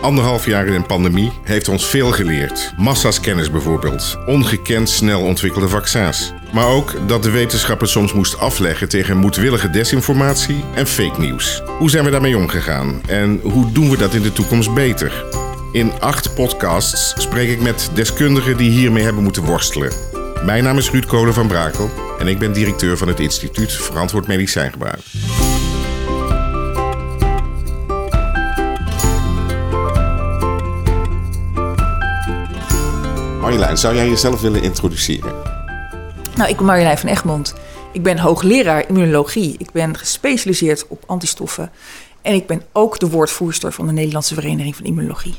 Anderhalf jaar in een pandemie heeft ons veel geleerd. Massa's kennis bijvoorbeeld. Ongekend snel ontwikkelde vaccins. Maar ook dat de wetenschap het soms moest afleggen tegen moedwillige desinformatie en fake nieuws. Hoe zijn we daarmee omgegaan? En hoe doen we dat in de toekomst beter? In acht podcasts spreek ik met deskundigen die hiermee hebben moeten worstelen. Mijn naam is Ruud Kolen van Brakel en ik ben directeur van het Instituut Verantwoord Medicijngebruik. Marjolein, zou jij jezelf willen introduceren? Nou, ik ben Marjolein van Egmond. Ik ben hoogleraar immunologie. Ik ben gespecialiseerd op antistoffen. En ik ben ook de woordvoerster van de Nederlandse Vereniging van Immunologie.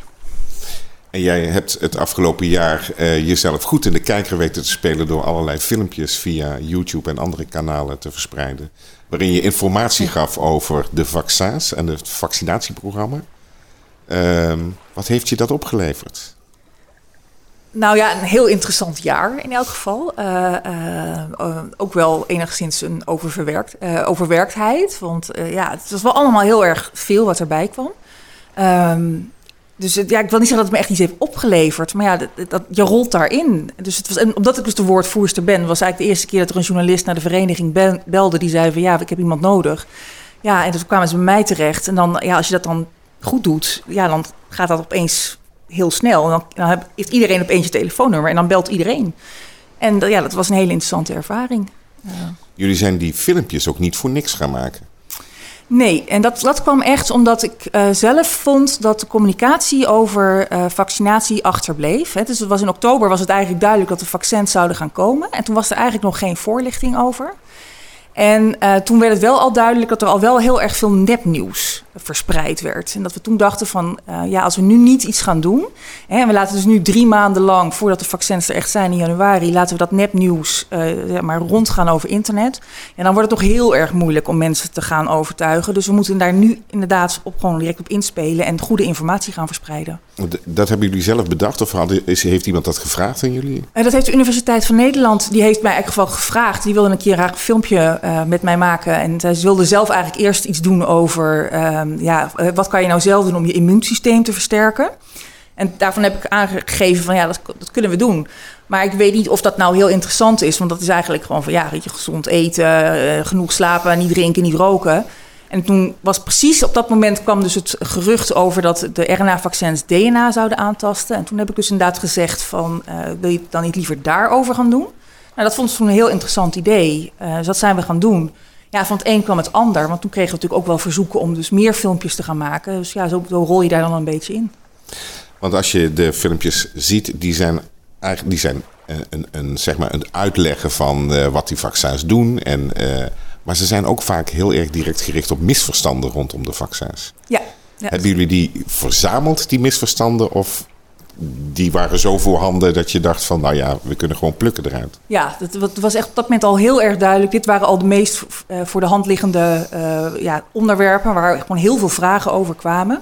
En jij hebt het afgelopen jaar uh, jezelf goed in de kijker weten te spelen door allerlei filmpjes via YouTube en andere kanalen te verspreiden. Waarin je informatie gaf over de vaccins en het vaccinatieprogramma. Uh, wat heeft je dat opgeleverd? Nou ja, een heel interessant jaar in elk geval. Uh, uh, ook wel enigszins een oververwerkt, overwerktheid. Want ja, het was wel allemaal heel erg veel wat erbij kwam. Um, dus ja, ik wil niet zeggen dat het me echt iets heeft opgeleverd. Maar ja, dat, dat, je rolt daarin. Dus het was, en omdat ik dus de woordvoerster ben, was eigenlijk de eerste keer dat er een journalist naar de vereniging belde. Die zei van ja, ik heb iemand nodig. Ja, en toen kwamen ze bij mij terecht. En dan, ja, als je dat dan goed doet, ja, dan gaat dat opeens heel snel. En dan, dan heeft iedereen opeens je telefoonnummer en dan belt iedereen. En ja, dat was een hele interessante ervaring. Jullie zijn die filmpjes ook niet voor niks gaan maken. Nee, en dat, dat kwam echt omdat ik uh, zelf vond dat de communicatie over uh, vaccinatie achterbleef. Hè. Dus het was in oktober was het eigenlijk duidelijk dat de vaccins zouden gaan komen. En toen was er eigenlijk nog geen voorlichting over. En uh, toen werd het wel al duidelijk dat er al wel heel erg veel nepnieuws verspreid werd. En dat we toen dachten van, uh, ja, als we nu niet iets gaan doen... Hè, en we laten dus nu drie maanden lang, voordat de vaccins er echt zijn in januari... laten we dat nepnieuws uh, zeg maar rondgaan over internet... en dan wordt het toch heel erg moeilijk om mensen te gaan overtuigen. Dus we moeten daar nu inderdaad op gewoon direct op inspelen... en goede informatie gaan verspreiden. Dat hebben jullie zelf bedacht of is, heeft iemand dat gevraagd aan jullie? dat heeft de Universiteit van Nederland, die heeft mij eigenlijk geval gevraagd. Die wilde een keer graag een filmpje met mij maken. En zij wilde zelf eigenlijk eerst iets doen over... Uh, ja, eh, wat kan je nou zelf doen om je immuunsysteem te versterken? En daarvan heb ik aangegeven van ja, dat, dat, kunnen we doen. Maar ik weet niet of dat nou heel interessant is. Want dat is eigenlijk gewoon van ja, je, gezond eten, uh, genoeg slapen, niet drinken, niet roken. En toen was precies op dat moment kwam dus het gerucht over dat de RNA-vaccins DNA zouden aantasten. En toen heb ik dus inderdaad gezegd van uh, wil je het dan niet liever daarover gaan doen? Nou, dat vond ik toen een heel interessant idee. Dus dat zijn we gaan doen ja, van het een kwam het ander. Want toen kregen we natuurlijk ook wel verzoeken om dus meer filmpjes te gaan maken. Dus ja, zo, zo rol je daar dan een beetje in. Want als je de filmpjes ziet, die zijn eigenlijk die zijn een, een, een zeg maar een uitleggen van uh, wat die vaccins doen. En, uh, maar ze zijn ook vaak heel erg direct gericht op misverstanden rondom de vaccins. Ja. ja. Hebben jullie die verzameld, die misverstanden? Of die waren zo voorhanden dat je dacht van, nou ja, we kunnen gewoon plukken eruit. Ja, dat was echt op dat moment al heel erg duidelijk. Dit waren al de meest uh, voor de hand liggende uh, ja, onderwerpen waar gewoon heel veel vragen over kwamen.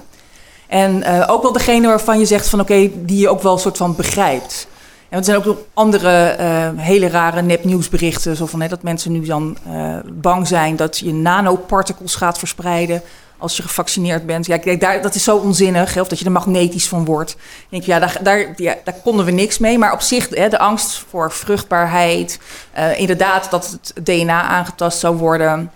En uh, ook wel degene waarvan je zegt van oké, die je ook wel een soort van begrijpt. En er zijn ook nog andere hele rare nepnieuwsberichten, zo van hè, dat mensen nu dan bang zijn dat je nanoparticles gaat verspreiden als je gevaccineerd bent. Ja, kijk, daar, dat is zo onzinnig. Hè, of dat je er magnetisch van wordt. Denk, ja, daar, daar, ja, daar konden we niks mee. Maar op zich, hè, de angst voor vruchtbaarheid. Uh, inderdaad, dat het DNA aangetast zou worden.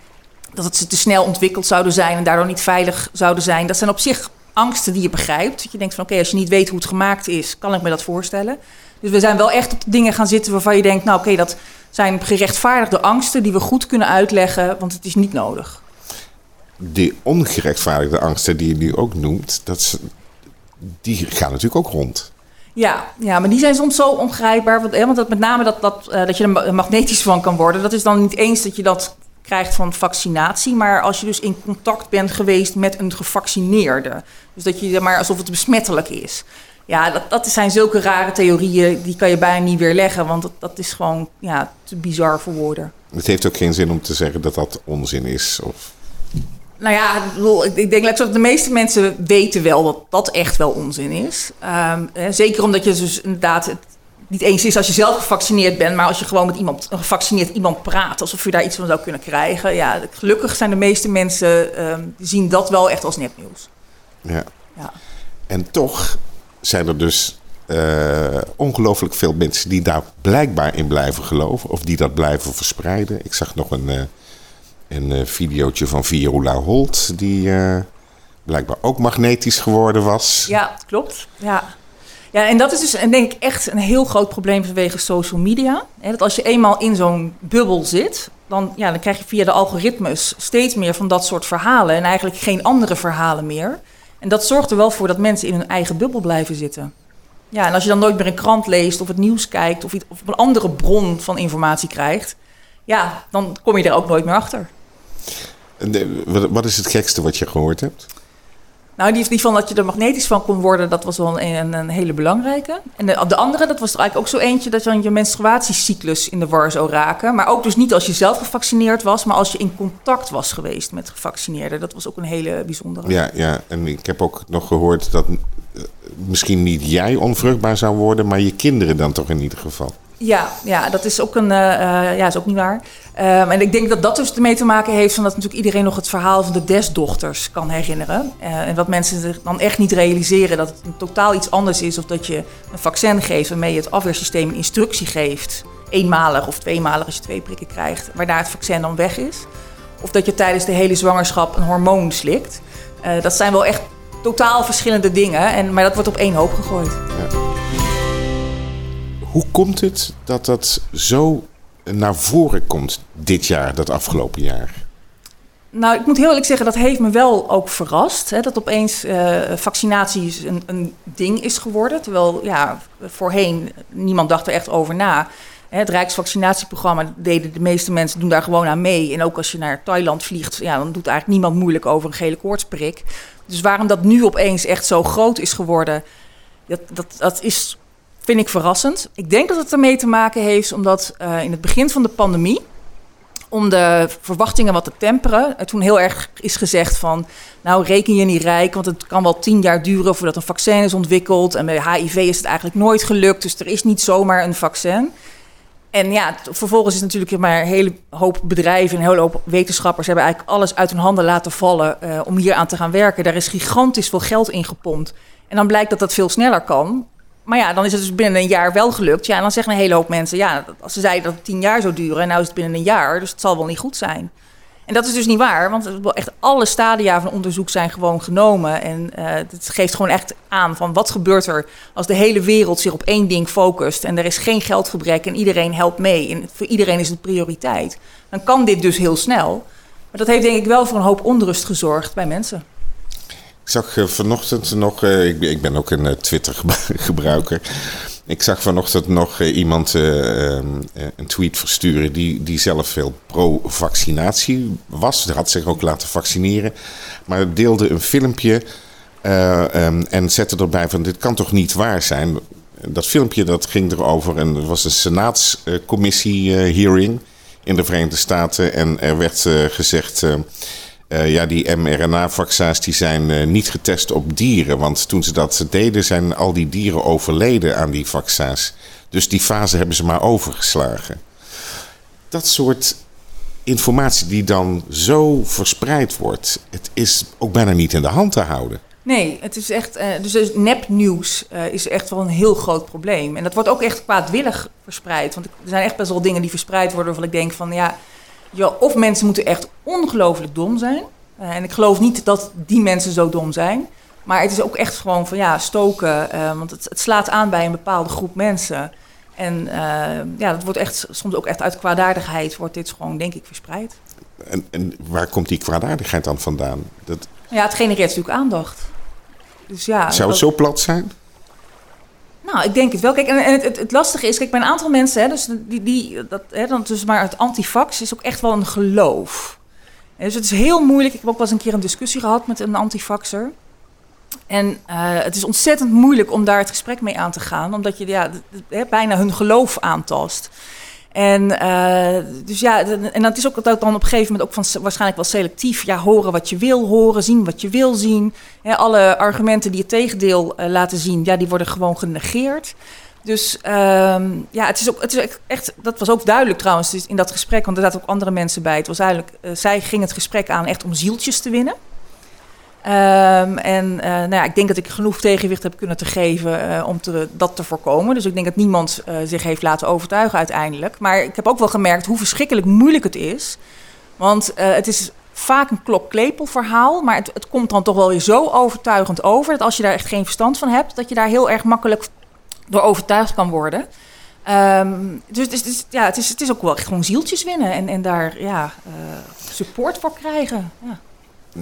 Dat het te snel ontwikkeld zouden zijn en daardoor niet veilig zouden zijn. Dat zijn op zich angsten die je begrijpt. Dat je denkt van oké, als je niet weet hoe het gemaakt is, kan ik me dat voorstellen. Dus we zijn wel echt op dingen gaan zitten waarvan je denkt, nou oké, dat zijn gerechtvaardigde angsten die we goed kunnen uitleggen, want het is niet nodig die ongerechtvaardigde angsten die je nu ook noemt, dat die gaan natuurlijk ook rond. Ja, ja, maar die zijn soms zo ongrijpbaar. Want, want dat, met name dat, dat, uh, dat je er magnetisch van kan worden. Dat is dan niet eens dat je dat krijgt van vaccinatie. Maar als je dus in contact bent geweest met een gevaccineerde. Dus dat je maar alsof het besmettelijk is. Ja, dat, dat zijn zulke rare theorieën. Die kan je bijna niet weerleggen. Want dat, dat is gewoon ja, te bizar voor woorden. Het heeft ook geen zin om te zeggen dat dat onzin is. Of nou ja, ik denk dat de meeste mensen weten wel dat dat echt wel onzin is. Um, zeker omdat je dus inderdaad het niet eens is als je zelf gevaccineerd bent, maar als je gewoon met iemand, een gevaccineerd iemand praat, alsof je daar iets van zou kunnen krijgen. Ja, gelukkig zijn de meeste mensen um, zien dat wel echt als nepnieuws. Ja. ja. En toch zijn er dus uh, ongelooflijk veel mensen die daar blijkbaar in blijven geloven. Of die dat blijven verspreiden. Ik zag nog een, uh, een uh, videootje van Viola Holt. Die blijkbaar ook magnetisch geworden was. Ja, klopt. Ja. Ja, en dat is dus denk ik echt een heel groot probleem vanwege social media. Dat als je eenmaal in zo'n bubbel zit, dan, ja, dan krijg je via de algoritmes steeds meer van dat soort verhalen en eigenlijk geen andere verhalen meer. En dat zorgt er wel voor dat mensen in hun eigen bubbel blijven zitten. Ja, en als je dan nooit meer een krant leest of het nieuws kijkt of, of een andere bron van informatie krijgt, ja, dan kom je er ook nooit meer achter. Wat is het gekste wat je gehoord hebt? Nou, die, die van dat je er magnetisch van kon worden, dat was wel een, een hele belangrijke. En de, de, andere, dat was er eigenlijk ook zo eentje dat dan je menstruatiecyclus in de war zou raken. Maar ook dus niet als je zelf gevaccineerd was, maar als je in contact was geweest met gevaccineerden. Dat was ook een hele bijzondere. Ja, ja, en ik heb ook nog gehoord dat eh, misschien niet jij onvruchtbaar zou worden, maar je kinderen dan toch in ieder geval. Ja, ja dat is ook, een, uh, ja, is ook niet waar. Um, en ik denk dat dat dus ermee te maken heeft... van dat natuurlijk iedereen nog het verhaal van de desdochters kan herinneren. Uh, en dat mensen zich dan echt niet realiseren dat het totaal iets anders is... of dat je een vaccin geeft waarmee je het afweersysteem instructie geeft... eenmalig of tweemalig als je twee prikken krijgt... waarna het vaccin dan weg is. Of dat je tijdens de hele zwangerschap een hormoon slikt. Dat zijn wel echt totaal verschillende dingen, en, maar dat wordt op één hoop gegooid. Ja. Hoe komt het dat dat zo naar voren komt dit jaar, dat afgelopen jaar? Nou, ik moet heel eerlijk zeggen, dat heeft me wel ook verrast. Hè, dat opeens uh, vaccinatie een, een, ding is geworden. Terwijl ja, voorheen niemand dacht er echt over na. Het Rijksvaccinatieprogramma deden de meeste mensen doen daar gewoon aan mee. En ook als je naar Thailand vliegt, ja, dan doet eigenlijk niemand moeilijk over een gele koortsprik. Dus waarom dat nu opeens echt zo groot is geworden, dat, dat, dat is vind ik verrassend. Ik denk dat het ermee te maken heeft omdat uh, in het begin van de pandemie, om de verwachtingen wat te temperen, er toen heel erg is gezegd van, nou reken je niet rijk, want het kan wel tien jaar duren voordat een vaccin is ontwikkeld. En bij HIV is het eigenlijk nooit gelukt, dus er is niet zomaar een vaccin. En ja, vervolgens is natuurlijk maar een hele hoop bedrijven en een hele hoop wetenschappers hebben eigenlijk alles uit hun handen laten vallen uh, om hier aan te gaan werken. Daar is gigantisch veel geld in gepompt. En dan blijkt dat dat veel sneller kan. Maar ja, dan is het dus binnen een jaar wel gelukt. Ja, en dan zeggen een hele hoop mensen... ja, als ze zeiden dat het tien jaar zou duren... en nu is het binnen een jaar, dus het zal wel niet goed zijn. En dat is dus niet waar, want echt alle stadia van onderzoek zijn gewoon genomen. En uh, het geeft gewoon echt aan van wat gebeurt er als de hele wereld zich op één ding focust... en er is geen geldgebrek en iedereen helpt mee... en voor iedereen is het prioriteit. Dan kan dit dus heel snel. Maar dat heeft denk ik wel voor een hoop onrust gezorgd bij mensen. Ik zag vanochtend nog, ik, ben ook een Twitter-gebruiker. Ik zag vanochtend nog iemand een tweet versturen die, die zelf veel pro-vaccinatie was. Hij had zich ook laten vaccineren. Maar deelde een filmpje um, en zette erbij van dit kan toch niet waar zijn. Dat filmpje dat ging erover en er was een senaatscommissie-hearing in de Verenigde Staten. En er werd gezegd uh, ja, die mRNA-vaccins zijn uh, niet getest op dieren. Want toen ze dat deden, zijn al die dieren overleden aan die vaccins. Dus die fase hebben ze maar overgeslagen. Dat soort informatie die dan zo verspreid wordt, het is ook bijna niet in de hand te houden. Nee, het is echt. Uh, dus, dus nepnieuws is echt wel een heel groot probleem. En dat wordt ook echt kwaadwillig verspreid. Want er zijn echt best wel dingen die verspreid worden waarvan ik denk van ja ja, of mensen moeten echt ongelooflijk dom zijn. Uh, en ik geloof niet dat die mensen zo dom zijn. Maar het is ook echt gewoon van ja, stoken. Uh, want het, het, slaat aan bij een bepaalde groep mensen. En uh, ja, dat wordt echt soms ook echt uit kwaadaardigheid wordt dit gewoon, denk ik, verspreid. En, en waar komt die kwaadaardigheid dan vandaan? Dat... Ja, het genereert natuurlijk aandacht. Dus ja, Zou het zo plat zijn? Nou, ik denk het wel. Kijk, en het, het, het, lastige is, kijk, bij een aantal mensen, hè, dus die, die, dat, hè, dan dus maar het antifax is ook echt wel een geloof. En dus het is heel moeilijk. Ik heb ook wel eens een keer een discussie gehad met een antifaxer. En uh, het is ontzettend moeilijk om daar het gesprek mee aan te gaan, omdat je ja, bijna hun geloof aantast. En uh, dus ja, en dat is ook dat dan op een gegeven moment ook van waarschijnlijk wel selectief. Ja, horen wat je wil horen, zien wat je wil zien. alle argumenten die het tegendeel uh, laten zien, ja, die worden gewoon genegeerd. Dus uh, ja, het is ook, het is echt, dat was ook duidelijk trouwens in dat gesprek, want er zaten ook andere mensen bij. Het was eigenlijk, uh, zij ging het gesprek aan echt om zieltjes te winnen. Ehm, en nou ja, ik denk dat ik genoeg tegenwicht heb kunnen te geven om te, dat te voorkomen. Dus ik denk dat niemand zich heeft laten overtuigen uiteindelijk. Maar ik heb ook wel gemerkt hoe verschrikkelijk moeilijk het is. Want het is vaak een klok-klepel verhaal. Maar het, het, komt dan toch wel weer zo overtuigend over. Dat als je daar echt geen verstand van hebt, dat je daar heel erg makkelijk door overtuigd kan worden. Ehm, dus, ja, het, is, het is ook wel echt gewoon zieltjes winnen en, en daar ja, support voor krijgen. Ja.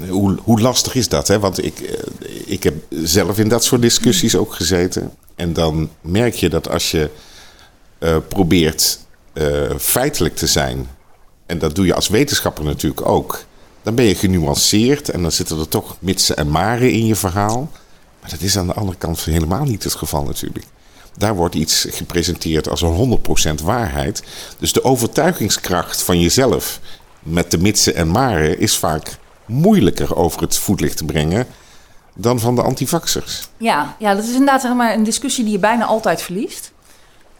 Hoe, hoe lastig is dat? Hè? Want ik, eh, ik heb zelf in dat soort discussies ook gezeten. En dan merk je dat als je uh, probeert feitelijk te zijn, en dat doe je als wetenschapper natuurlijk ook, dan ben je genuanceerd en dan zitten er toch mitsen en maren in je verhaal. Maar dat is aan de andere kant helemaal niet het geval natuurlijk. Daar wordt iets gepresenteerd als een 100% waarheid. Dus de overtuigingskracht van jezelf met de mitsen en maren is vaak moeilijker over het voetlicht te brengen dan van de antivaxers. Ja, ja, dat is inderdaad zeg maar, een discussie die je bijna altijd verliest.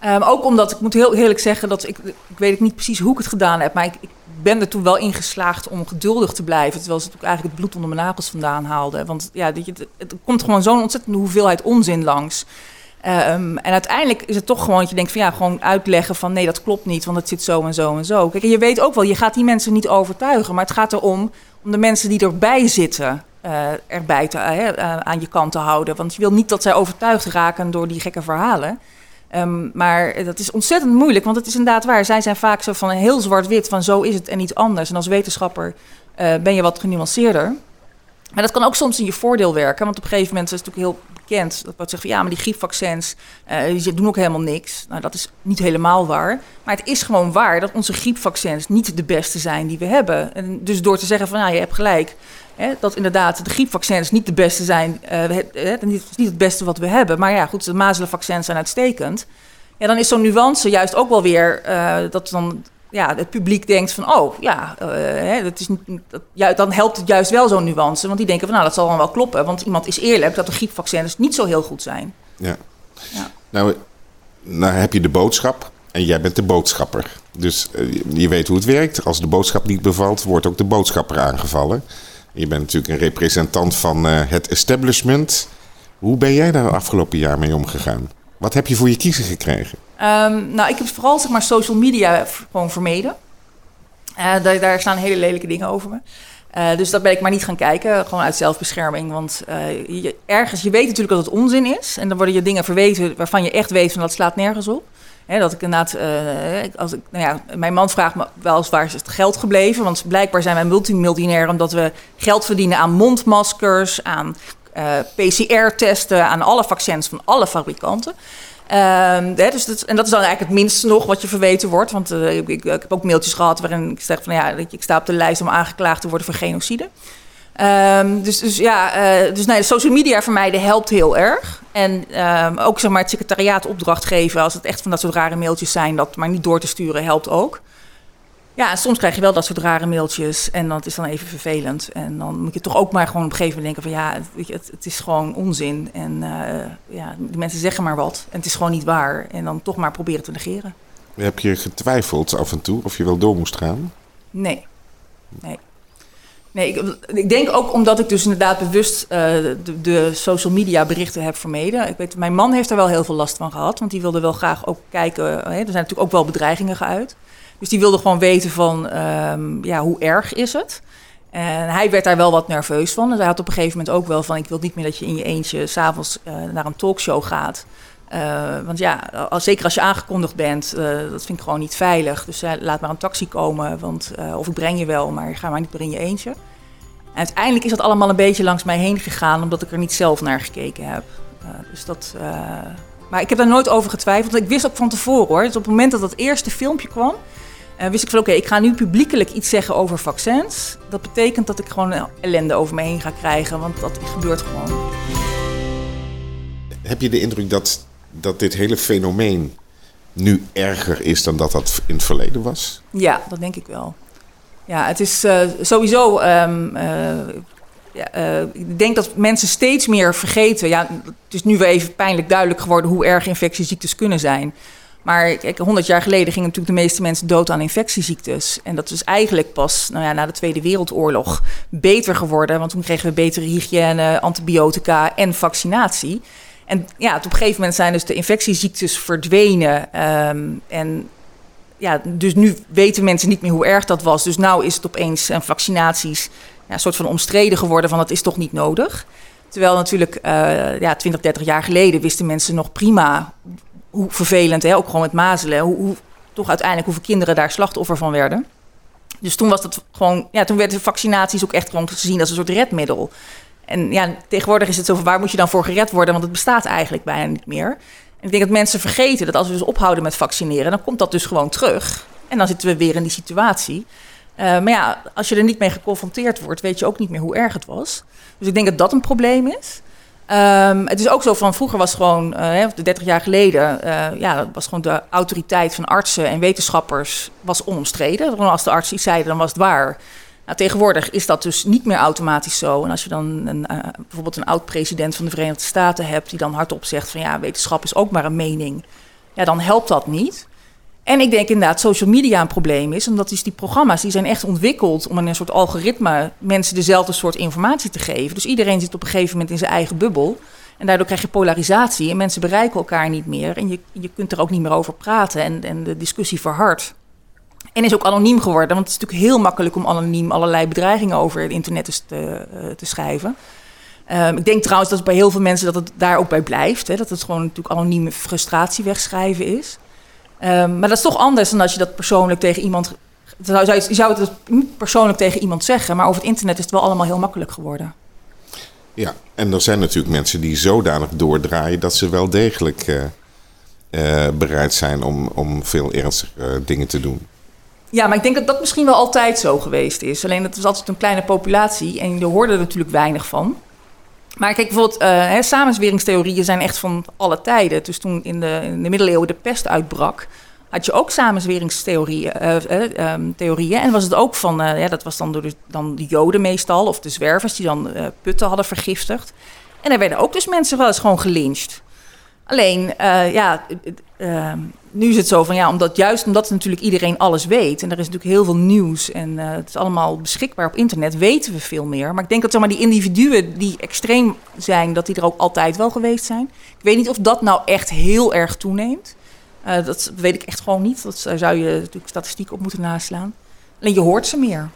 Um, ook omdat, ik moet heel eerlijk zeggen, dat ik, ik weet niet precies hoe ik het gedaan heb, maar ik, ik ben er toen wel in geslaagd om geduldig te blijven. Terwijl ze eigenlijk het bloed onder mijn nagels vandaan haalden. Want ja, het, het komt gewoon zo'n ontzettende hoeveelheid onzin langs. Um, en uiteindelijk is het toch gewoon dat je denkt van ja, gewoon uitleggen van nee, dat klopt niet, want het zit zo en zo en zo. Kijk, en je weet ook wel, je gaat die mensen niet overtuigen, maar het gaat erom om de mensen die erbij zitten uh, erbij te, uh, aan je kant te houden. Want je wil niet dat zij overtuigd raken door die gekke verhalen. Um, maar dat is ontzettend moeilijk, want het is inderdaad waar. Zij zijn vaak zo van heel zwart-wit, van zo is het en niet anders. En als wetenschapper ben je wat genuanceerder. Maar dat kan ook soms in je voordeel werken, want op een gegeven moment is het natuurlijk heel bekend. Dat wordt zeggen van ja, maar die griepvaccins uh, die doen ook helemaal niks. Nou, dat is niet helemaal waar. Maar het is gewoon waar dat onze griepvaccins niet de beste zijn die we hebben. En dus door te zeggen van nou, je hebt gelijk. Hè, dat inderdaad de griepvaccins niet de beste zijn. Uh, het, het, is niet het beste wat we hebben. Maar ja, goed, de mazelenvaccins zijn uitstekend. Ja, dan is zo'n nuance juist ook wel weer uh, dat dan ja, het publiek denkt van, oh ja, uh, hè, dat is niet, dat, ja, dan helpt het juist wel zo'n nuance. Want die denken van, nou, dat zal dan wel kloppen. Want iemand is eerlijk dat de griepvaccins niet zo heel goed zijn. Ja. ja. Nou, nou heb je de boodschap en jij bent de boodschapper. Dus uh, je weet hoe het werkt. Als de boodschap niet bevalt, wordt ook de boodschapper aangevallen. Je bent natuurlijk een representant van uh, het establishment. Hoe ben jij daar afgelopen jaar mee omgegaan? Wat heb je voor je kiezen gekregen? Um, nou, ik heb vooral zeg maar, social media gewoon vermeden. Uh, daar, staan hele lelijke dingen over me. Uh, dus dat ben ik maar niet gaan kijken, gewoon uit zelfbescherming. Want uh, je, ergens, je weet natuurlijk dat het onzin is. En dan worden je dingen verweten waarvan je echt weet van dat slaat nergens op. He, dat ik inderdaad, als ik, nou ja, mijn man vraagt me wel eens waar is het geld gebleven. Want blijkbaar zijn wij multimiljonair omdat we geld verdienen aan mondmaskers, aan PCR-testen, aan alle vaccins van alle fabrikanten. Um, dus dat, en dat is dan eigenlijk het minste nog wat je verweten wordt. Want uh, ik, ik, heb ook mailtjes gehad waarin ik zeg van ja, ik sta op de lijst om aangeklaagd te worden voor genocide. Um, dus, dus ja, uh, dus nee, social media vermijden helpt heel erg. En um, ook zeg maar het secretariaat opdracht geven als het echt van dat soort rare mailtjes zijn, dat maar niet door te sturen helpt ook. Ja, soms krijg je wel dat soort rare mailtjes en dat is dan even vervelend. En dan moet je toch ook maar gewoon op een gegeven moment denken van ja, het, het is gewoon onzin. En uh, ja, die mensen zeggen maar wat en het is gewoon niet waar. En dan toch maar proberen te negeren. Heb je getwijfeld af en toe of je wel door moest gaan? Nee, nee. Nee, ik, ik, denk ook omdat ik dus inderdaad bewust uh, de, de, social media berichten heb vermeden. Ik weet, mijn man heeft er wel heel veel last van gehad, want die wilde wel graag ook kijken. Hè, er zijn natuurlijk ook wel bedreigingen geuit. Dus die wilde gewoon weten van, um, ja, hoe erg is het? En hij werd daar wel wat nerveus van. En hij had op een gegeven moment ook wel van... ik wil niet meer dat je in je eentje s'avonds uh, naar een talkshow gaat. Uh, want ja, zeker als je aangekondigd bent, uh, dat vind ik gewoon niet veilig. Dus laat maar een taxi komen, want, of ik breng je wel, maar ga maar niet meer in je eentje. En uiteindelijk is dat allemaal een beetje langs mij heen gegaan... omdat ik er niet zelf naar gekeken heb. dus dat... maar ik heb daar nooit over getwijfeld. Ik wist ook van tevoren hoor. Dus op het moment dat dat eerste filmpje kwam... Uh, wist ik van oké, okay, ik ga nu publiekelijk iets zeggen over vaccins. Dat betekent dat ik gewoon ellende over me heen ga krijgen, want dat gebeurt gewoon. Heb je de indruk dat, dat dit hele fenomeen nu erger is dan dat dat in het verleden was? Ja, dat denk ik wel. Ja, het is uh, sowieso. Um, uh, ja, uh, ik denk dat mensen steeds meer vergeten. Ja, het is nu weer even pijnlijk duidelijk geworden hoe erg infectieziektes kunnen zijn. Maar kijk, 100 jaar geleden gingen natuurlijk de meeste mensen dood aan infectieziektes. En dat is eigenlijk pas nou ja, na de Tweede Wereldoorlog beter geworden. Want toen kregen we betere hygiëne, antibiotica en vaccinatie. En ja, op een gegeven moment zijn dus de infectieziektes verdwenen. Ehm, en ja, dus nu weten mensen niet meer hoe erg dat was. Dus nu is het opeens en vaccinaties ja, een soort van omstreden geworden van dat is toch niet nodig. Terwijl natuurlijk uh, ja, 20, 30 jaar geleden wisten mensen nog prima hoe vervelend, hè, ook gewoon met mazelen, hoe, hoe, toch uiteindelijk hoeveel kinderen daar slachtoffer van werden. Dus toen was dat gewoon, ja, toen werden vaccinaties ook echt gewoon gezien als een soort redmiddel. En ja, tegenwoordig is het zo van waar moet je dan voor gered worden, want het bestaat eigenlijk bijna niet meer. En ik denk dat mensen vergeten dat als we dus ophouden met vaccineren, dan komt dat dus gewoon terug. En dan zitten we weer in die situatie. Uh, maar ja, als je er niet mee geconfronteerd wordt, weet je ook niet meer hoe erg het was. Dus ik denk dat dat een probleem is. Um, het is ook zo van vroeger was gewoon, uh, 30 jaar geleden, uh, ja, was gewoon de autoriteit van artsen en wetenschappers was onomstreden. Als de arts iets zeiden, dan was het waar. Nou, tegenwoordig is dat dus niet meer automatisch zo. En als je dan een, uh, bijvoorbeeld een oud-president van de Verenigde Staten hebt, die dan hardop zegt van ja, wetenschap is ook maar een mening, ja, dan helpt dat niet. En ik denk inderdaad social media een probleem is, omdat dus die programma's die zijn echt ontwikkeld om in een soort algoritme mensen dezelfde soort informatie te geven. Dus iedereen zit op een gegeven moment in zijn eigen bubbel. En daardoor krijg je polarisatie en mensen bereiken elkaar niet meer. En je, je kunt er ook niet meer over praten en, en de discussie verhardt. En is ook anoniem geworden, want het is natuurlijk heel makkelijk om anoniem allerlei bedreigingen over het internet te, uh, te schrijven. Um, ik denk trouwens dat bij heel veel mensen dat het daar ook bij blijft. Hè, dat het gewoon natuurlijk anonieme frustratie wegschrijven is. Um, maar dat is toch anders dan als je dat persoonlijk tegen iemand. Zou, zou, je zou het niet persoonlijk tegen iemand zeggen, maar over het internet is het wel allemaal heel makkelijk geworden. Ja, en er zijn natuurlijk mensen die zodanig doordraaien dat ze wel degelijk uh, uh, bereid zijn om, om veel ernstige uh, dingen te doen. Ja, maar ik denk dat dat misschien wel altijd zo geweest is. Alleen dat was altijd een kleine populatie en je hoorde er natuurlijk weinig van. Maar kijk, bijvoorbeeld, uh, samenzweringstheorieën zijn echt van alle tijden. Dus toen in de, middeleeuwen de pest uitbrak, had je ook samenzweringstheorieën. Uh, um, theorieën. En was het ook van, ja, dat was dan door de, dan de Joden meestal, of de zwervers die dan putten hadden vergiftigd. En er werden ook dus mensen wel eens gewoon gelyncht. Alleen, ja, uh, nu is het zo van ja, omdat juist omdat natuurlijk iedereen alles weet en er is natuurlijk heel veel nieuws en uh, het is allemaal beschikbaar op internet, weten we veel meer. Maar ik denk dat zeg maar, die individuen die extreem zijn, dat die er ook altijd wel geweest zijn. Ik weet niet of dat nou echt heel erg toeneemt. dat weet ik echt gewoon niet. Dat zou je natuurlijk statistiek op moeten naslaan. Alleen je hoort ze meer.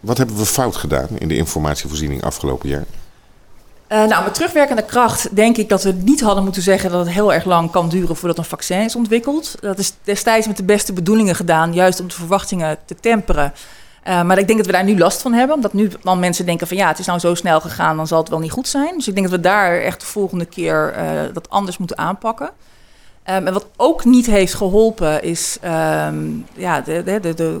Wat hebben we fout gedaan in de informatievoorziening afgelopen jaar? Uh, nou, met terugwerkende kracht denk ik dat we niet hadden moeten zeggen dat het heel erg lang kan duren voordat een vaccin is ontwikkeld. Dat is destijds met de beste bedoelingen gedaan, juist om de verwachtingen te temperen. Uh, maar ik denk dat we daar nu last van hebben, omdat nu dan mensen denken van ja, het is nou zo snel gegaan, dan zal het wel niet goed zijn. Dus ik denk dat we daar echt de volgende keer uh, dat anders moeten aanpakken. Um, en wat ook niet heeft geholpen is um, ja, de, de, de,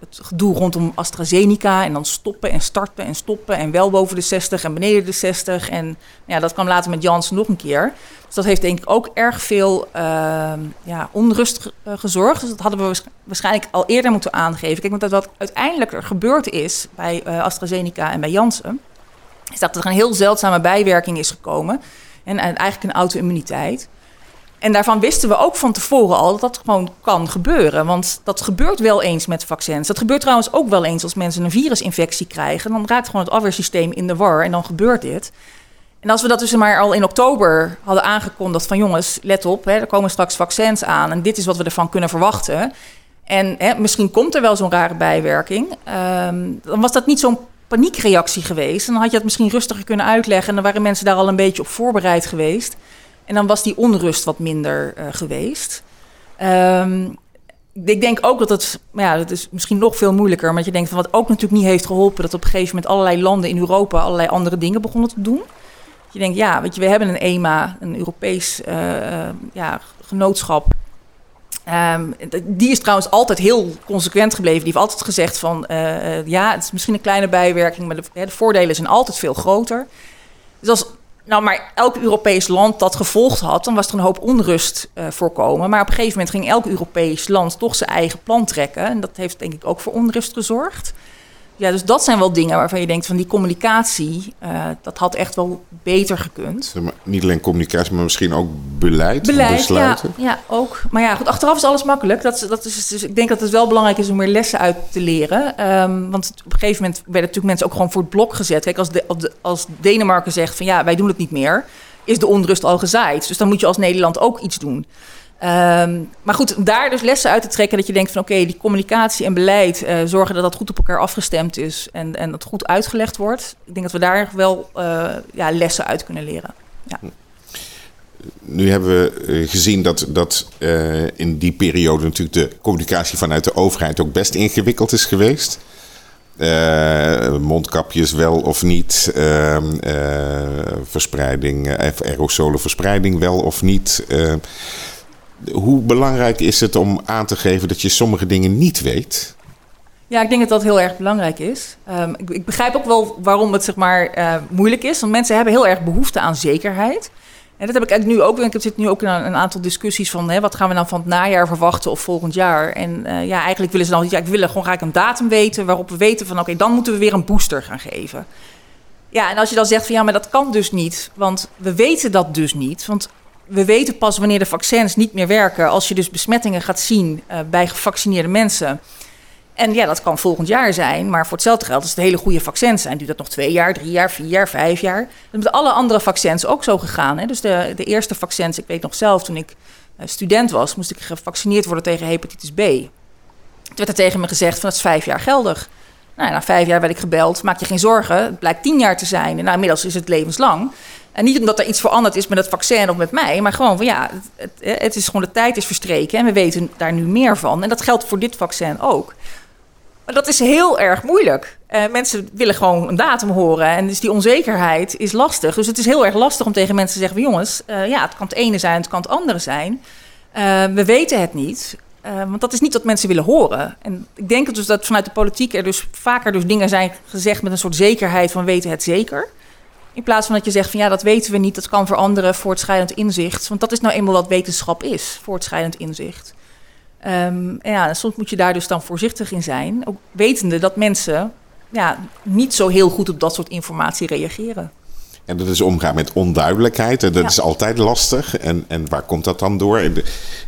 het gedoe rondom AstraZeneca. En dan stoppen en starten en stoppen. En wel boven de 60 en beneden de 60. En ja, dat kwam later met Janssen nog een keer. Dus dat heeft denk ik ook erg veel uh, ja, onrust uh, gezorgd. Dus dat hadden we waarschijnlijk al eerder moeten aangeven. Kijk, want wat uiteindelijk er gebeurd is bij uh, AstraZeneca en bij Janssen... is dat er een heel zeldzame bijwerking is gekomen. En eigenlijk een auto-immuniteit... En daarvan wisten we ook van tevoren al dat dat gewoon kan gebeuren. Want dat gebeurt wel eens met vaccins. Dat gebeurt trouwens ook wel eens als mensen een virusinfectie krijgen. Dan raakt gewoon het afweersysteem in de war en dan gebeurt dit. En als we dat dus maar al in oktober hadden aangekondigd van jongens, let op, hè, er komen straks vaccins aan en dit is wat we ervan kunnen verwachten. En hè, misschien komt er wel zo'n rare bijwerking. Um, dan was dat niet zo'n paniekreactie geweest. En dan had je het misschien rustiger kunnen uitleggen en dan waren mensen daar al een beetje op voorbereid geweest. En dan was die onrust wat minder uh, geweest. Um, ik denk ook dat het, ja, dat is misschien nog veel moeilijker. Maar je denkt van wat ook natuurlijk niet heeft geholpen, dat op een gegeven moment allerlei landen in Europa allerlei andere dingen begonnen te doen. Je denkt, ja, weet je, we hebben een EMA, een Europees uh, uh, ja, genootschap. Um, die is trouwens altijd heel consequent gebleven. Die heeft altijd gezegd van, ja, het is misschien een kleine bijwerking, maar de, de voordelen zijn altijd veel groter. Dus als nou, maar elk Europees land dat gevolgd had, dan was er een hoop onrust uh, voorkomen. Maar op een gegeven moment ging elk Europees land toch zijn eigen plan trekken. En dat heeft denk ik ook voor onrust gezorgd. Ja, dus dat zijn wel dingen waarvan je denkt van die communicatie, uh, dat had echt wel beter gekund. Maar niet alleen communicatie, maar misschien ook beleid, beleid besluiten. Ja, ja, ook. Maar ja, goed, achteraf is alles makkelijk. Dat, dat is, dus ik denk dat het wel belangrijk is om meer lessen uit te leren. Um, want op een gegeven moment werden natuurlijk mensen ook gewoon voor het blok gezet. Kijk, als, de, als Denemarken zegt van ja, wij doen het niet meer, is de onrust al gezaaid. Dus dan moet je als Nederland ook iets doen. Um, maar goed, daar dus lessen uit te trekken dat je denkt van oké, die communicatie en beleid uh, zorgen dat dat goed op elkaar afgestemd is en, en dat goed uitgelegd wordt. Ik denk dat we daar wel uh, ja, lessen uit kunnen leren. Ja. Nu hebben we eh, gezien dat, dat in die periode natuurlijk de communicatie vanuit de overheid ook best ingewikkeld is geweest. Mondkapjes wel of niet, uh, verspreiding, aerosole verspreiding wel of niet hoe belangrijk is het om aan te geven dat je sommige dingen niet weet? Ja, ik denk dat dat heel erg belangrijk is. Um, ik, ik, begrijp ook wel waarom het zeg maar, uh, moeilijk is. Want mensen hebben heel erg behoefte aan zekerheid. En dat heb ik nu ook. Ik zit nu ook in een, aantal discussies van hè, wat gaan we nou van het najaar verwachten of volgend jaar. En uh, ja, eigenlijk willen ze dan ja, ik wil gewoon graag een datum weten waarop we weten van oké, dan moeten we weer een booster gaan geven. Ja, en als je dan zegt van ja, maar dat kan dus niet, want we weten dat dus niet. Want we weten pas wanneer de vaccins niet meer werken. Als je dus besmettingen gaat zien uh, bij gevaccineerde mensen. En ja, dat kan volgend jaar zijn. Maar voor hetzelfde geld, als het hele goede vaccins zijn, duurt dat nog twee jaar, drie jaar, vier jaar, vijf jaar. Dat met alle andere vaccins ook zo gegaan. Hè? Dus de, de eerste vaccins, ik weet nog zelf, toen ik uh, student was, moest ik gevaccineerd worden tegen hepatitis B. Toen werd er tegen me gezegd van dat is vijf jaar geldig. Nou, na vijf jaar werd ik gebeld, maak je geen zorgen, het blijkt tien jaar te zijn. En nou, inmiddels is het levenslang. En niet omdat er iets veranderd is met het vaccin of met mij, maar gewoon van ja, het, het, is gewoon de tijd is verstreken en we weten daar nu meer van. En dat geldt voor dit vaccin ook. Maar dat is heel erg moeilijk. Uh, mensen willen gewoon een datum horen en dus die onzekerheid is lastig. Dus het is heel erg lastig om tegen mensen te zeggen: jongens, uh, ja, het kan het ene zijn, het kan het andere zijn. We weten het niet. want dat is niet wat mensen willen horen. En ik denk dus dat vanuit de politiek er dus vaker dus dingen zijn gezegd met een soort zekerheid van weten het zeker. In plaats van dat je zegt van ja, dat weten we niet, dat kan veranderen, voortschrijdend inzicht. Want dat is nou eenmaal wat wetenschap is, voortschrijdend inzicht. Um, en ja, soms moet je daar dus dan voorzichtig in zijn. Ook wetende dat mensen ja, niet zo heel goed op dat soort informatie reageren. En dat is omgaan met onduidelijkheid. En dat ja. is altijd lastig. En, en waar komt dat dan door?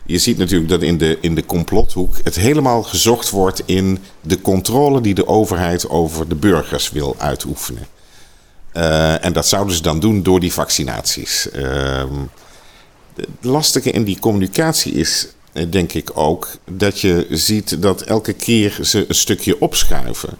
Je ziet natuurlijk dat in de, in de complothoek het helemaal gezocht wordt in de controle die de overheid over de burgers wil uitoefenen. Uh, en dat zouden ze dan doen door die vaccinaties. Uh, het lastige in die communicatie is, eh, denk ik ook, dat je ziet dat elke keer ze een stukje opschuiven.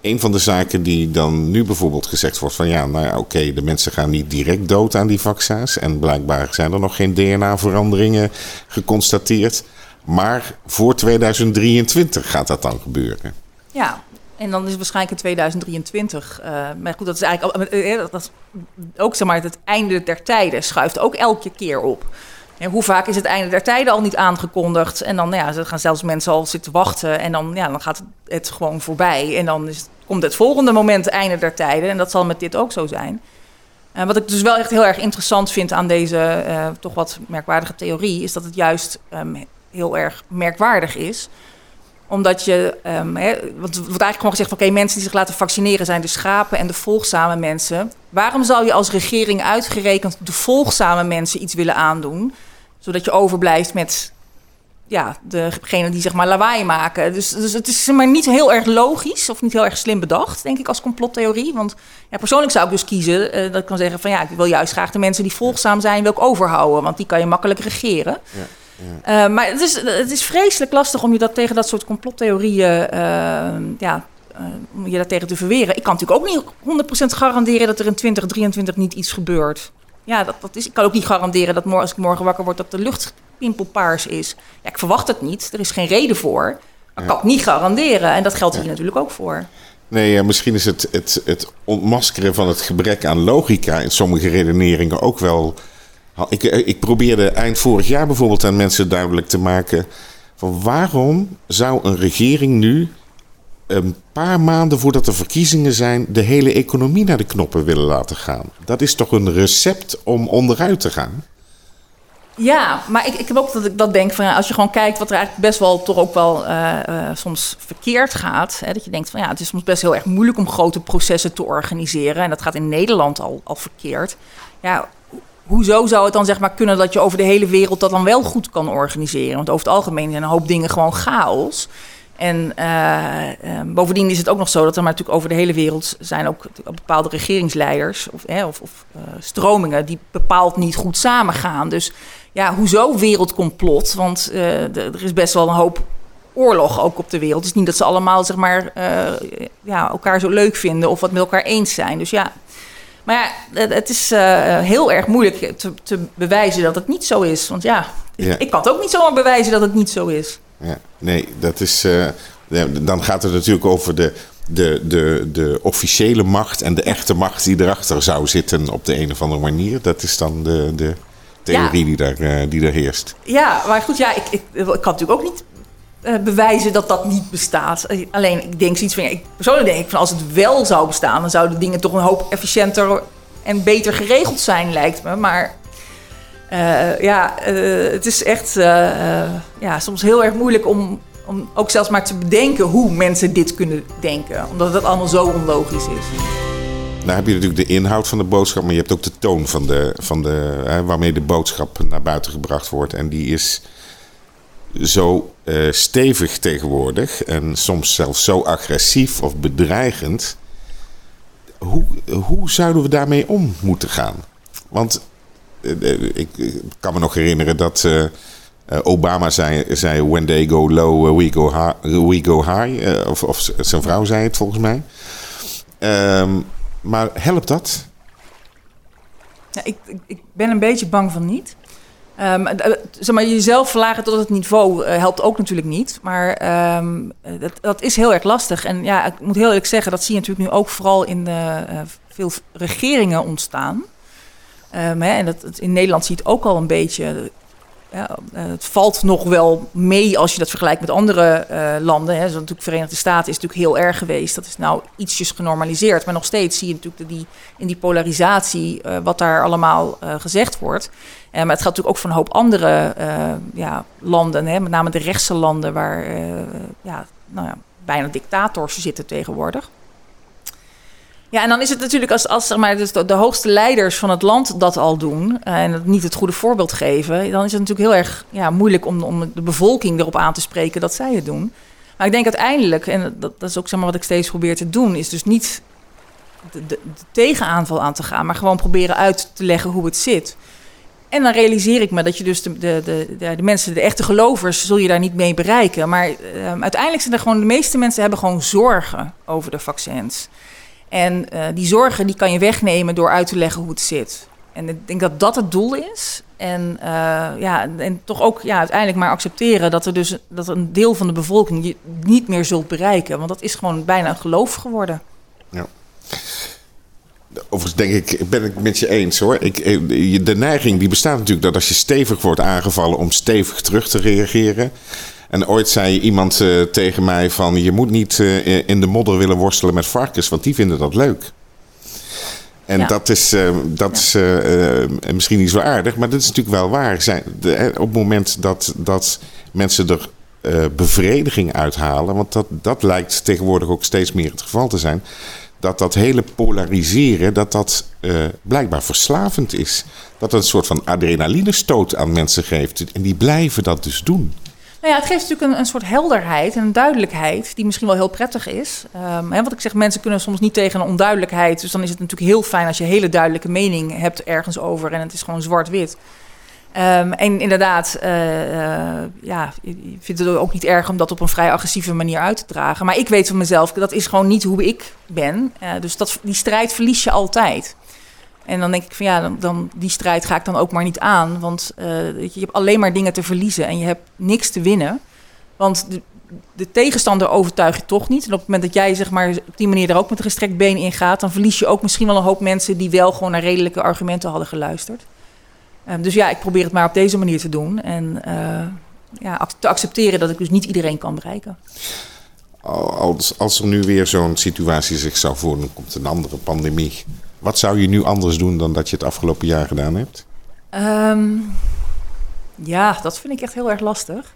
Een van de zaken die dan nu bijvoorbeeld gezegd wordt van ja, nou ja, oké, de mensen gaan niet direct dood aan die vaccins. En blijkbaar zijn er nog geen DNA-veranderingen geconstateerd. Maar voor 2023 gaat dat dan gebeuren. Ja, en dan is het waarschijnlijk in 2023. Uh, maar goed, dat is eigenlijk uh, dat is ook zeg maar, het einde der tijden schuift ook elke keer op. Ja, hoe vaak is het einde der tijden al niet aangekondigd? En dan nou ja, gaan zelfs mensen al zitten wachten. En dan, ja, dan gaat het gewoon voorbij. En dan is, komt het volgende moment einde der tijden. En dat zal met dit ook zo zijn. Wat ik dus wel echt heel erg interessant vind aan deze toch wat merkwaardige theorie, is dat het juist um, heel erg merkwaardig is omdat je, hè, want er wordt eigenlijk gewoon gezegd oké, mensen die zich laten vaccineren zijn de schapen en de volgzame mensen. Waarom zou je als regering uitgerekend de volgzame mensen iets willen aandoen? Zodat je overblijft met ja, degene die zeg maar lawaai maken. Dus, dus het is maar niet heel erg logisch of niet heel erg slim bedacht, denk ik, als complottheorie. Want ja, persoonlijk zou ik dus kiezen uh, dat ik kan zeggen van ja, ik wil juist graag de mensen die volgzaam zijn, wil ik overhouden. Want die kan je makkelijk regeren. Ja. Ja. Uh, maar het is, het is vreselijk lastig om je dat tegen dat soort complottheorieën uh, ja, uh, om je dat tegen te verweren. Ik kan natuurlijk ook niet 100% garanderen dat er in 2023 niet iets gebeurt. Ja, dat, dat is, ik kan ook niet garanderen dat morgen, als ik morgen wakker word dat de lucht pimpelpaars is. Ja, ik verwacht het niet. Er is geen reden voor. Maar ik kan het niet garanderen. En dat geldt hier natuurlijk ook voor. Nee, misschien is het, het, het ontmaskeren van het gebrek aan logica in sommige redeneringen ook wel ik, eh, ik probeerde eind vorig jaar bijvoorbeeld aan mensen duidelijk te maken. van waarom zou een regering nu een paar maanden voordat er verkiezingen zijn. de hele economie naar de knoppen willen laten gaan? Dat is toch een recept om onderuit te gaan? Ja, maar ik, ik heb ook dat ik dat denk van als je gewoon kijkt wat er eigenlijk best wel toch ook wel uh, uh, soms verkeerd gaat. Hè, dat je denkt van ja, het is soms best heel erg moeilijk om grote processen te organiseren. En dat gaat in Nederland al, al verkeerd. Ja, hoezo zou het dan zeg maar kunnen dat je over de hele wereld dat dan wel goed kan organiseren? Want over het algemeen zijn een hoop dingen gewoon chaos. En uh, uh, bovendien is het ook nog zo dat er maar natuurlijk over de hele wereld zijn ook bepaalde regeringsleiders of, hè, of, of uh, stromingen die bepaald niet goed samengaan. Dus ja, hoezo wereldcomplot? Want er is best wel een hoop oorlog ook op de wereld. Het is niet dat ze allemaal zeg maar, ja, elkaar zo leuk vinden of wat met elkaar eens zijn. Dus ja, maar ja, het is heel erg moeilijk te, te, bewijzen dat het niet zo is. Want ja, ja, ik kan het ook niet zomaar bewijzen dat het niet zo is ja. Nee, dat is. Uh, dan gaat het natuurlijk over de, de, de, de officiële macht en de echte macht die erachter zou zitten op de een of andere manier. Dat is dan de, de theorie die, daar, uh, die daar heerst. Ja, maar goed, ja, ik, ik, ik kan natuurlijk ook niet uh, bewijzen dat dat niet bestaat. Alleen, ik denk zoiets van, ik persoonlijk denk ik van als het wel zou bestaan, dan zouden dingen toch een hoop efficiënter en beter geregeld zijn, lijkt me. Maar uh, ja, het is echt ja, soms heel erg moeilijk om, om ook zelfs maar te bedenken hoe mensen dit kunnen denken. Omdat het allemaal zo onlogisch is. Nou heb je natuurlijk de inhoud van de boodschap, maar je hebt ook de toon van de, van de, hè, waarmee de boodschap naar buiten gebracht wordt. En die is zo stevig tegenwoordig en soms zelfs zo agressief of bedreigend. Hoe, hoe zouden we daarmee om moeten gaan? Want eh, eh, ik, kan me nog herinneren dat Obama zei, zei: When they go low, we go high. We go high. of, zijn vrouw zei het volgens mij. Um, maar helpt dat? Ja, ik, ik, ben een beetje bang van niet. Um, zeg maar, jezelf verlagen tot het niveau uh, helpt ook natuurlijk niet. Maar um, dat, dat, is heel erg lastig. En ja, ik moet heel eerlijk zeggen, dat zie je natuurlijk nu ook vooral in de, veel regeringen ontstaan. Um, hè, en dat, in Nederland ziet ook al een beetje. Ja, eh, het valt nog wel mee als je dat vergelijkt met andere uh, landen. Hè. Natuurlijk Verenigde Staten is natuurlijk heel erg geweest. Dat is nou ietsjes genormaliseerd. Maar nog steeds zie je natuurlijk die, in die polarisatie uh, wat daar allemaal gezegd wordt. maar het gaat natuurlijk ook voor een hoop andere ja, landen. Hè, met name de rechtse landen waar ja, nou ja, bijna dictators zitten tegenwoordig. Ja, en dan is het natuurlijk als, als zeg maar, dus de, hoogste leiders van het land dat al doen uh, en niet het goede voorbeeld geven, dan is het natuurlijk heel erg ja, moeilijk om, om de bevolking erop aan te spreken dat zij het doen. Maar ik denk uiteindelijk, en dat, dat is ook zeg maar, wat ik steeds probeer te doen, is dus niet de, tegenaanval aan te gaan, maar gewoon proberen uit te leggen hoe het zit. En dan realiseer ik me dat je dus de, de, de, de mensen, de echte gelovers, zul je daar niet mee bereiken. Maar uh, uiteindelijk zijn er gewoon, de meeste mensen hebben gewoon zorgen over de vaccins. En uh, die zorgen die kan je wegnemen door uit te leggen hoe het zit. En ik denk dat dat het doel is. En, uh, ja, en toch ook ja, uiteindelijk maar accepteren dat er dus dat een deel van de bevolking je niet meer zult bereiken. Want dat is gewoon bijna een geloof geworden. Ja. Overigens denk ik, ben ik met je eens hoor. Ik, eh, de neiging die bestaat natuurlijk dat als je stevig wordt aangevallen om stevig terug te reageren. En ooit zei iemand uh, tegen mij van... je moet niet uh, in de modder willen worstelen met varkens... want die vinden dat leuk. En ja. dat is, uh, dat ja. is misschien niet zo aardig... maar dat is natuurlijk wel waar. De, op het moment dat, dat mensen er bevrediging uithalen... want dat, dat lijkt tegenwoordig ook steeds meer het geval te zijn... dat dat hele polariseren... dat dat blijkbaar verslavend is. Dat het een soort van adrenalinestoot aan mensen geeft. En die blijven dat dus doen. Nou ja, het geeft natuurlijk een, soort helderheid en een duidelijkheid die misschien wel heel prettig is. Um, hè, want ik zeg, mensen kunnen soms niet tegen een onduidelijkheid. Dus dan is het natuurlijk heel fijn als je hele duidelijke mening hebt ergens over en het is gewoon zwart-wit. Um, en inderdaad, uh, uh, ja, je vindt het ook niet erg om dat op een vrij agressieve manier uit te dragen. Maar ik weet van mezelf, dat is gewoon niet hoe ik ben. Uh, dus dat, die strijd verlies je altijd. En dan denk ik van ja, dan, dan, die strijd ga ik dan ook maar niet aan. Want uh, je, hebt alleen maar dingen te verliezen en je hebt niks te winnen. Want de, de, tegenstander overtuig je toch niet. En op het moment dat jij zeg maar, op die manier er ook met een gestrekt been in gaat, dan verlies je ook misschien wel een hoop mensen die wel gewoon naar redelijke argumenten hadden geluisterd. Uh, dus ja, ik probeer het maar op deze manier te doen. En uh, ja, te accepteren dat ik dus niet iedereen kan bereiken. Als, als er nu weer zo'n situatie zich zou voordoen, komt een andere pandemie wat zou je nu anders doen dan dat je het afgelopen jaar gedaan hebt? Um, Ja, dat vind ik echt heel erg lastig.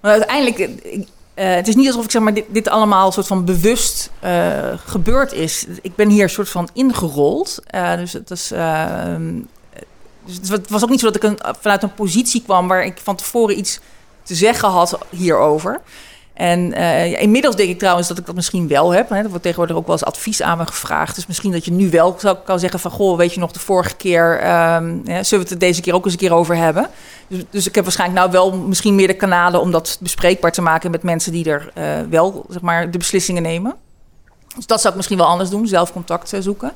Maar uiteindelijk, uh, het is niet alsof ik zeg maar dit, dit allemaal soort van bewust uh, gebeurd is. Ik ben hier soort van ingerold. Uh, dus het is. Ehm, dus het was ook niet zo dat ik een, vanuit een positie kwam waar ik van tevoren iets te zeggen had hierover. En ja, inmiddels denk ik trouwens dat ik dat misschien wel heb. Hè. Er wordt tegenwoordig ook wel eens advies aan me gevraagd. Dus misschien dat je nu wel zou kan zeggen van... goh, weet je nog, de vorige keer... Ja, zullen we het deze keer ook eens een keer over hebben? Dus, dus, ik heb waarschijnlijk nou wel misschien meer de kanalen... om dat bespreekbaar te maken met mensen die er uh, wel zeg maar, de beslissingen nemen. Dus dat zou ik misschien wel anders doen, zelf contact uh, zoeken.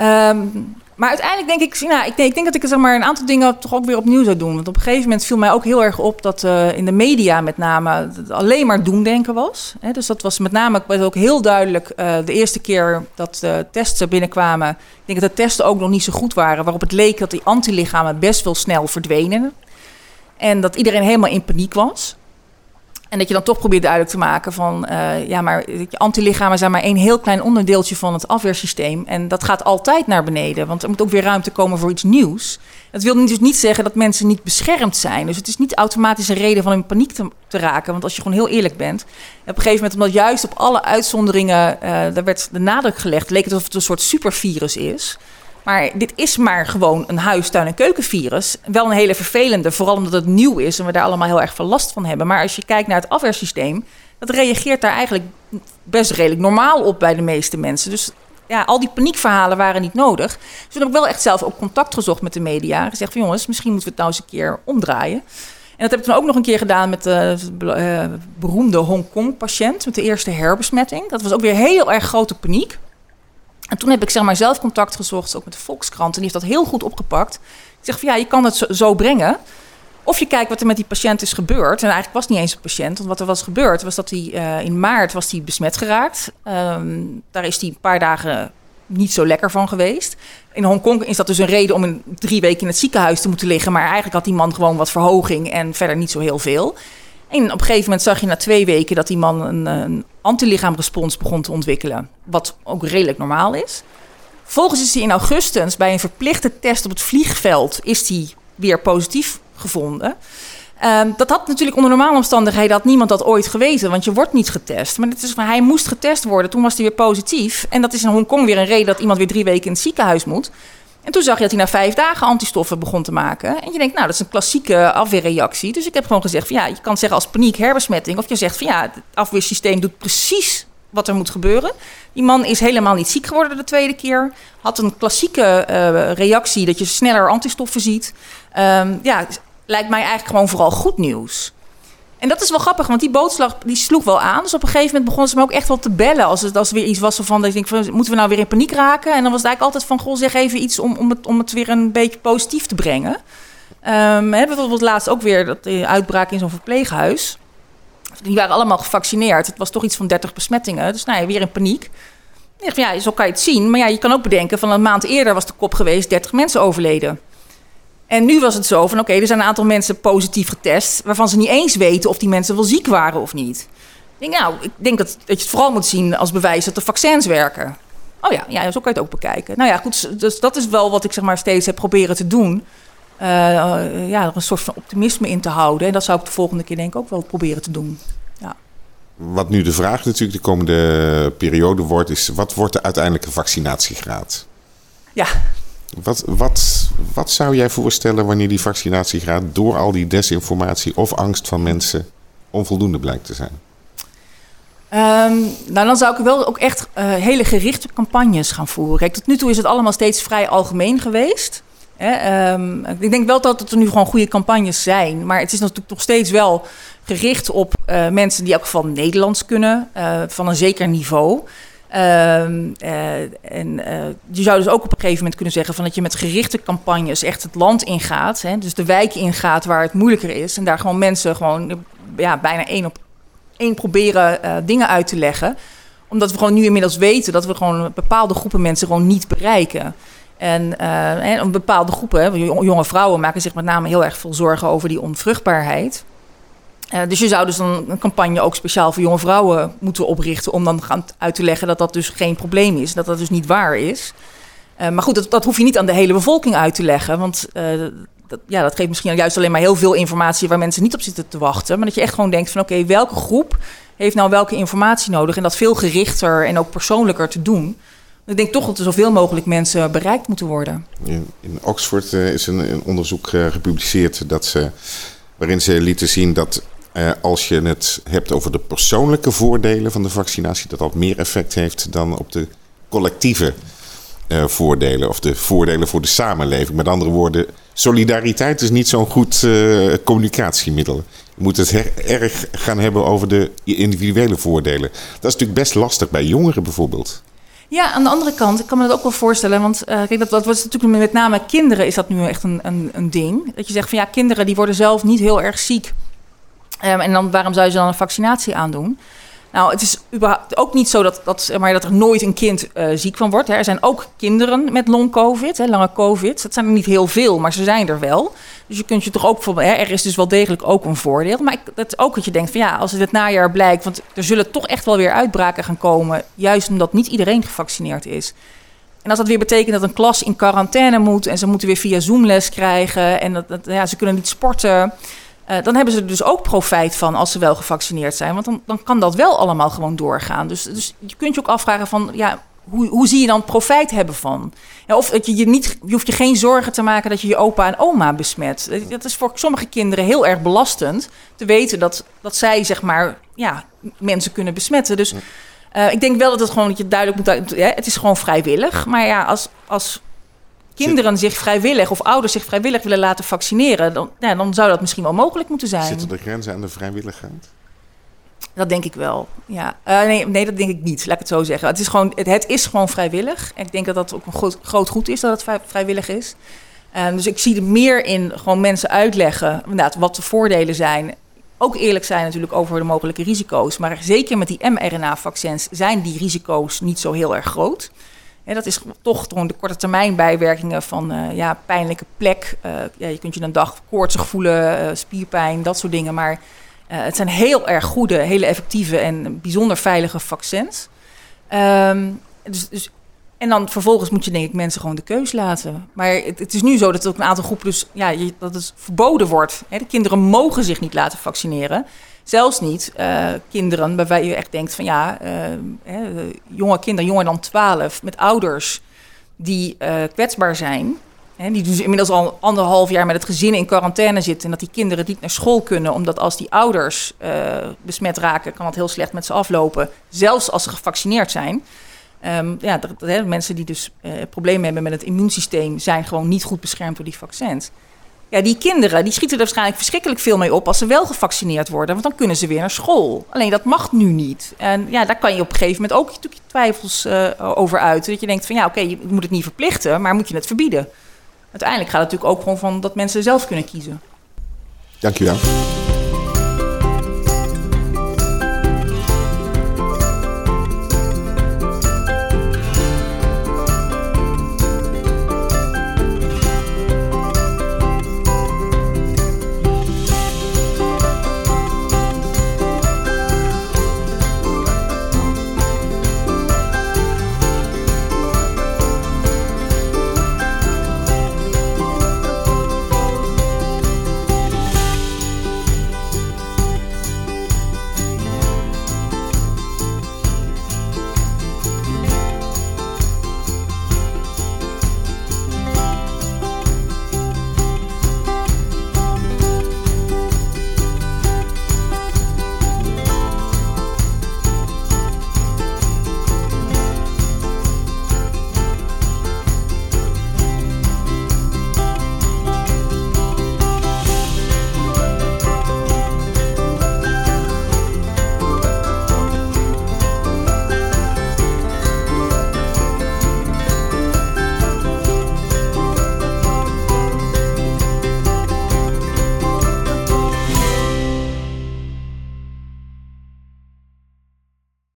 Um, maar uiteindelijk denk ik, nou, ik, denk, dat ik zeg maar, een aantal dingen toch ook weer opnieuw zou doen. Want op een gegeven moment viel mij ook heel erg op dat uh, in de media met name alleen maar doemdenken was. Hè, dus dat was met name was ook heel duidelijk uh, de eerste keer dat de testen binnenkwamen. Ik denk dat de testen ook nog niet zo goed waren. Waarop het leek dat die antilichamen best wel snel verdwenen. En dat iedereen helemaal in paniek was. En dat je dan toch probeert duidelijk te maken van... Uh, ja, maar antilichamen zijn maar één heel klein onderdeeltje van het afweersysteem. En dat gaat altijd naar beneden, want er moet ook weer ruimte komen voor iets nieuws. Dat wil dus niet zeggen dat mensen niet beschermd zijn. Dus het is niet automatisch een reden van in paniek te, te raken. Want als je gewoon heel eerlijk bent... op een gegeven moment, omdat juist op alle uitzonderingen... Uh, daar werd de nadruk gelegd, leek het alsof het een soort supervirus is... Maar dit is maar gewoon een huis, tuin- en keukenvirus. Wel een hele vervelende, vooral omdat het nieuw is en we daar allemaal heel erg veel last van hebben. Maar als je kijkt naar het afweersysteem, dat reageert daar eigenlijk best redelijk normaal op bij de meeste mensen. Dus ja, al die paniekverhalen waren niet nodig. Dus we hebben wel echt zelf ook contact gezocht met de media. Gezegd van jongens, misschien moeten we het nou eens een keer omdraaien. En dat heb ik dan ook nog een keer gedaan met de uh, beroemde Hongkong-patiënt. Met de eerste herbesmetting. Dat was ook weer heel erg grote paniek. En toen heb ik zeg maar zelf contact gezocht, ook met de Volkskrant. En die heeft dat heel goed opgepakt. Ik zeg van ja, je kan het zo, brengen. Of je kijkt wat er met die patiënt is gebeurd. En eigenlijk was niet eens een patiënt. Want wat er was gebeurd, was dat hij uh, in maart was hij besmet geraakt. Um, daar is hij een paar dagen niet zo lekker van geweest. In Hongkong is dat dus een reden om in drie weken in het ziekenhuis te moeten liggen. Maar eigenlijk had die man gewoon wat verhoging en verder niet zo heel veel. En op een gegeven moment zag je na twee weken dat die man een, een antilichaamrespons begon te ontwikkelen. Wat ook redelijk normaal is. Vervolgens is hij in augustus bij een verplichte test op het vliegveld is hij weer positief gevonden. Um, dat had natuurlijk onder normale omstandigheden had niemand dat ooit geweten, want je wordt niet getest. Maar het is, hij moest getest worden, toen was hij weer positief. En dat is in Hongkong weer een reden dat iemand weer drie weken in het ziekenhuis moet. En toen zag je dat hij na vijf dagen antistoffen begon te maken. En je denkt, nou, dat is een klassieke afweerreactie. Dus ik heb gewoon gezegd, van, ja, je kan zeggen als paniek herbesmetting. Of je zegt van ja, het afweersysteem doet precies wat er moet gebeuren. Die man is helemaal niet ziek geworden de tweede keer. Had een klassieke uh, reactie dat je sneller antistoffen ziet. Um, ja, lijkt mij eigenlijk gewoon vooral goed nieuws. En dat is wel grappig, want die boodschap die sloeg wel aan. Dus op een gegeven moment begonnen ze me ook echt wel te bellen. Als het, als er weer iets was van, dat ik denk, van, moeten we nou weer in paniek raken? En dan was het eigenlijk altijd van, goh, zeg even iets om, om, het, om het weer een beetje positief te brengen. Um, hè, bijvoorbeeld laatst ook weer dat de uitbraak in zo'n verpleeghuis. Die waren allemaal gevaccineerd. Het was toch iets van 30 besmettingen. Dus nou ja, weer in paniek. Ja, zo kan je het zien. Maar ja, je kan ook bedenken, van een maand eerder was de kop geweest, 30 mensen overleden. En nu was het zo van, oké, okay, er zijn een aantal mensen positief getest... waarvan ze niet eens weten of die mensen wel ziek waren of niet. Ik denk, nou, ik denk dat, dat je het vooral moet zien als bewijs dat de vaccins werken. Oh ja, ja, zo kan je het ook bekijken. Nou ja, goed, dus dat is wel wat ik zeg maar steeds heb proberen te doen. Uh, uh, ja, er een soort van optimisme in te houden. En dat zou ik de volgende keer denk ik ook wel proberen te doen. Ja. Wat nu de vraag natuurlijk de komende periode wordt, is wat wordt de uiteindelijke vaccinatiegraad? Ja, wat, wat, wat zou jij voorstellen wanneer die vaccinatiegraad door al die desinformatie of angst van mensen onvoldoende blijkt te zijn? Um, nou, dan zou ik wel ook echt uh, hele gerichte campagnes gaan voeren. Kijk, tot nu toe is het allemaal steeds vrij algemeen geweest. Hè? Um, ik denk wel dat er nu gewoon goede campagnes zijn. Maar het is natuurlijk nog steeds wel gericht op uh, mensen die in elk geval Nederlands kunnen, uh, van een zeker niveau. Um, uh, en uh, je zou dus ook op een gegeven moment kunnen zeggen van dat je met gerichte campagnes echt het land ingaat. Hè, dus de wijken ingaat waar het moeilijker is. En daar gewoon mensen gewoon ja, bijna één op één proberen uh, dingen uit te leggen. Omdat we gewoon nu inmiddels weten dat we gewoon bepaalde groepen mensen gewoon niet bereiken. En, en bepaalde groepen, jonge vrouwen maken zich met name heel erg veel zorgen over die onvruchtbaarheid. Uh, dus je zou dus dan een campagne ook speciaal voor jonge vrouwen moeten oprichten. om dan gaan uit te leggen dat dat dus geen probleem is. Dat dat dus niet waar is. Uh, maar goed, dat, dat, hoef je niet aan de hele bevolking uit te leggen. Want uh, dat, ja, dat geeft misschien juist alleen maar heel veel informatie waar mensen niet op zitten te wachten. Maar dat je echt gewoon denkt van oké, welke groep heeft nou welke informatie nodig? En dat veel gerichter en ook persoonlijker te doen. Ik denk toch dat er zoveel mogelijk mensen bereikt moeten worden. In, Oxford is een, onderzoek gepubliceerd dat ze, waarin ze lieten zien dat uh, als je het hebt over de persoonlijke voordelen van de vaccinatie, dat dat meer effect heeft dan op de collectieve voordelen of de voordelen voor de samenleving. Met andere woorden, solidariteit is niet zo'n goed communicatiemiddel. Je moet het erg gaan hebben over de individuele voordelen. Dat is natuurlijk best lastig bij jongeren bijvoorbeeld. Ja, aan de andere kant, ik kan me dat ook wel voorstellen. Want kijk, dat, dat was natuurlijk met name kinderen is dat nu echt een, een, een ding. Dat je zegt van ja, kinderen die worden zelf niet heel erg ziek. Um, en dan, waarom zou je dan een vaccinatie aandoen? Nou, het is ook niet zo dat, dat, maar, dat er nooit een kind uh, ziek van wordt. Hè. Er zijn ook kinderen met long-covid, lange covid. Dat zijn er niet heel veel, maar ze zijn er wel. Dus je kunt je toch ook voor. Hè, er is dus wel degelijk ook een voordeel. Maar ik, dat ook wat je denkt van ja, als het het najaar blijkt. Want er zullen toch echt wel weer uitbraken gaan komen. Juist omdat niet iedereen gevaccineerd is. En als dat weer betekent dat een klas in quarantaine moet. en ze moeten weer via Zoom les krijgen. en dat, dat ja, ze kunnen niet sporten. Uh, dan hebben ze er dus ook profijt van als ze wel gevaccineerd zijn. Want dan, dan kan dat wel allemaal gewoon doorgaan. Dus, dus je kunt je ook afvragen van, ja, hoe, hoe zie je dan profijt hebben van? Ja, of dat je, je, niet, je hoeft je geen zorgen te maken dat je je opa en oma besmet. Dat is voor sommige kinderen heel erg belastend te weten dat, dat zij zeg maar ja, mensen kunnen besmetten. Dus uh, ik denk wel dat het gewoon dat je duidelijk moet. Ja, het is gewoon vrijwillig. Maar ja, als, als kinderen zich vrijwillig of ouders zich vrijwillig willen laten vaccineren, dan, ja, dan zou dat misschien wel mogelijk moeten zijn. Zitten de grenzen aan de vrijwilligheid? Dat denk ik wel. Ja. Uh, nee, nee, dat denk ik niet. Laat ik het zo zeggen. Het is gewoon, het, het is gewoon vrijwillig. En ik denk dat dat ook een groot, groot goed is dat het vrijwillig is. Uh, dus ik zie er meer in gewoon mensen uitleggen inderdaad, wat de voordelen zijn. Ook eerlijk zijn natuurlijk over de mogelijke risico's. Maar zeker met die mRNA-vaccins zijn die risico's niet zo heel erg groot. Ja, dat is toch gewoon de korte termijn bijwerkingen van uh, ja, pijnlijke plek. Uh, ja, je kunt je een dag koortsig voelen, uh, spierpijn, dat soort dingen. Maar het zijn heel erg goede, hele effectieve en bijzonder veilige vaccins. Um, dus, dus, en dan vervolgens moet je denk ik mensen gewoon de keus laten. Maar het, het is nu zo dat ook een aantal groepen dus ja, je, dat het verboden wordt. Hè? De kinderen mogen zich niet laten vaccineren. Zelfs niet uh, kinderen waarbij je echt denkt van ja, uh, jonge kinderen, jonger dan 12, met ouders die uh, kwetsbaar zijn. Hè, die dus inmiddels al anderhalf jaar met het gezin in quarantaine zitten. En dat die kinderen niet naar school kunnen. Omdat als die ouders besmet raken, kan het heel slecht met ze aflopen. Zelfs als ze gevaccineerd zijn. Um, ja, dat, dat, mensen die dus problemen hebben met het immuunsysteem zijn gewoon niet goed beschermd door die vaccins. Ja, die kinderen die schieten er waarschijnlijk verschrikkelijk veel mee op als ze wel gevaccineerd worden. Want dan kunnen ze weer naar school. Alleen dat mag nu niet. En ja, daar kan je op een gegeven moment ook je twijfels uh, over uiten. Dat je denkt van ja, oké, je moet het niet verplichten, maar moet je het verbieden? Uiteindelijk gaat het natuurlijk ook gewoon van dat mensen zelf kunnen kiezen. Dankjewel.